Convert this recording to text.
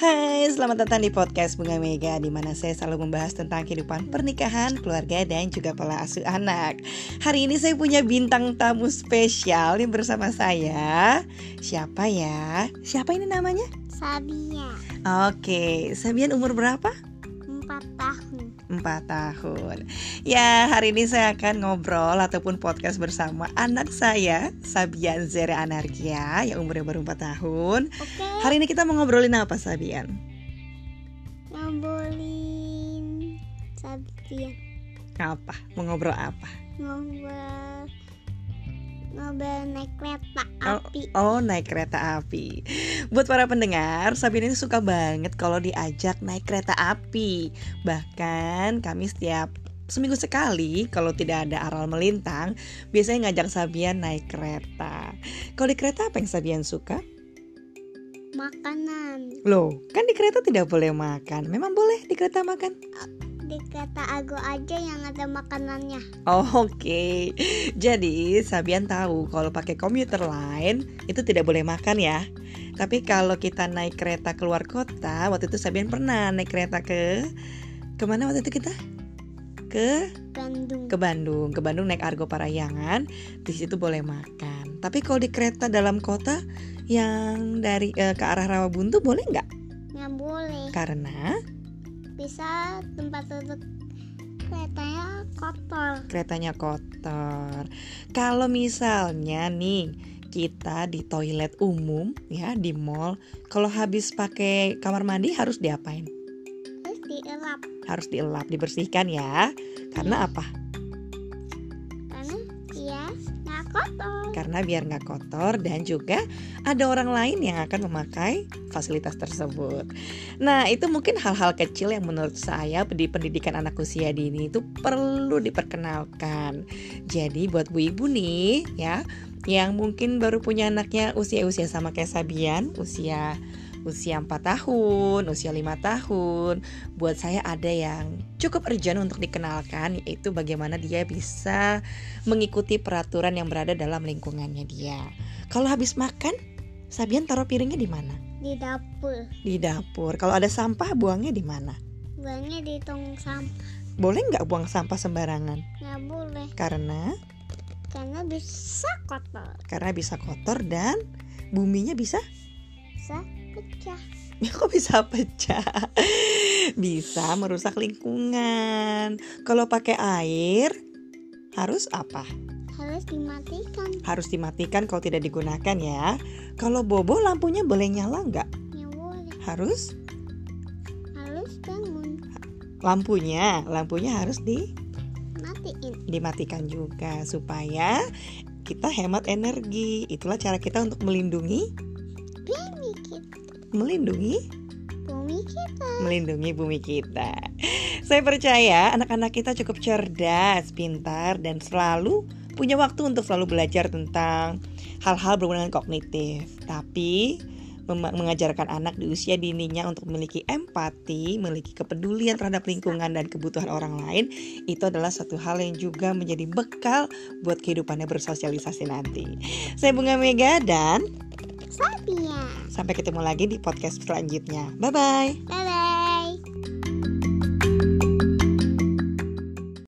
Hai, selamat datang di podcast Bunga Mega di mana saya selalu membahas tentang kehidupan pernikahan, keluarga, dan juga pola asuh anak. Hari ini saya punya bintang tamu spesial nih bersama saya. Siapa ya? Siapa ini namanya? Sabia Oke, Sabian umur berapa? 4 tahun 4 tahun. Ya, hari ini saya akan ngobrol ataupun podcast bersama anak saya, Sabian Zera Anargia yang umurnya baru 4 tahun. Oke Hari ini kita mau ngobrolin apa, Sabian? ngobrolin Sabia Apa? Mau ngobrol apa? ngobrol ngobrol naik kereta Oh, api Oh, naik kereta api. Buat para pendengar, Sabian ini suka banget kalau diajak naik kereta api. Bahkan kami setiap seminggu sekali kalau tidak ada aral melintang, biasanya ngajak Sabian naik kereta. Kalau di kereta apa yang Sabian suka? makanan Loh, kan di kereta tidak boleh makan. Memang boleh di kereta makan? Di kereta Ago aja yang ada makanannya Oh, Oke, jadi Sabian tahu kalau pakai komuter lain itu tidak boleh makan ya. Tapi kalau kita naik kereta keluar kota, waktu itu Sabian pernah naik kereta ke ke mana waktu itu kita? Ke Bandung ke Bandung, ke Bandung naik Argo Parayangan, di situ boleh makan. Tapi kalau di kereta dalam kota yang dari eh, ke arah Rawabuntu boleh nggak? nggak boleh Karena bisa tempat duduk keretanya kotor keretanya kotor. Kalau misalnya nih kita di toilet umum ya di mall, kalau habis pakai kamar mandi harus diapain? terus dielap Harus dielap, dibersihkan ya. Karena apa? Dia nggak kotor Karena biar nggak kotor dan juga ada orang lain yang akan memakai fasilitas tersebut. Nah itu mungkin hal-hal kecil yang menurut saya di pendidikan anak usia dini itu perlu diperkenalkan. Jadi buat bu ibu nih ya yang mungkin baru punya anaknya usia-usia sama kayak Sabian, usia usia 4 tahun, usia 5 tahun. Buat saya ada yang cukup urgent untuk dikenalkan yaitu bagaimana dia bisa mengikuti peraturan yang berada dalam lingkungannya dia. Kalau habis makan, Sabian taruh piringnya di mana? di dapur Di dapur. Kalau ada sampah, buangnya di mana? buangnya di tong sampah Boleh nggak buang sampah sembarangan? nggak boleh Karena karena bisa kotor karena bisa kotor dan buminya bisa bisa pecah Ya kok bisa pecah? Bisa merusak lingkungan. Kalau pakai air harus apa? harus dimatikan Harus dimatikan kalau tidak digunakan ya. Kalau bobo lampunya boleh nyala nggak? nggak boleh Harus harus bangun lampunya, lampunya harus di matiin dimatikan juga supaya kita hemat energi. Itulah cara kita untuk melindungi melindungi bumi kita melindungi bumi kita. Saya percaya anak-anak kita cukup cerdas, pintar, dan selalu punya waktu untuk selalu belajar tentang hal-hal berhubungan kognitif. Tapi mengajarkan anak di usia dininya untuk memiliki empati, memiliki kepedulian terhadap lingkungan dan kebutuhan orang lain, itu adalah satu hal yang juga menjadi bekal buat kehidupannya bersosialisasi nanti. Saya Bunga Mega dan Sabia sampai ketemu lagi di podcast selanjutnya. Bye bye. bye bye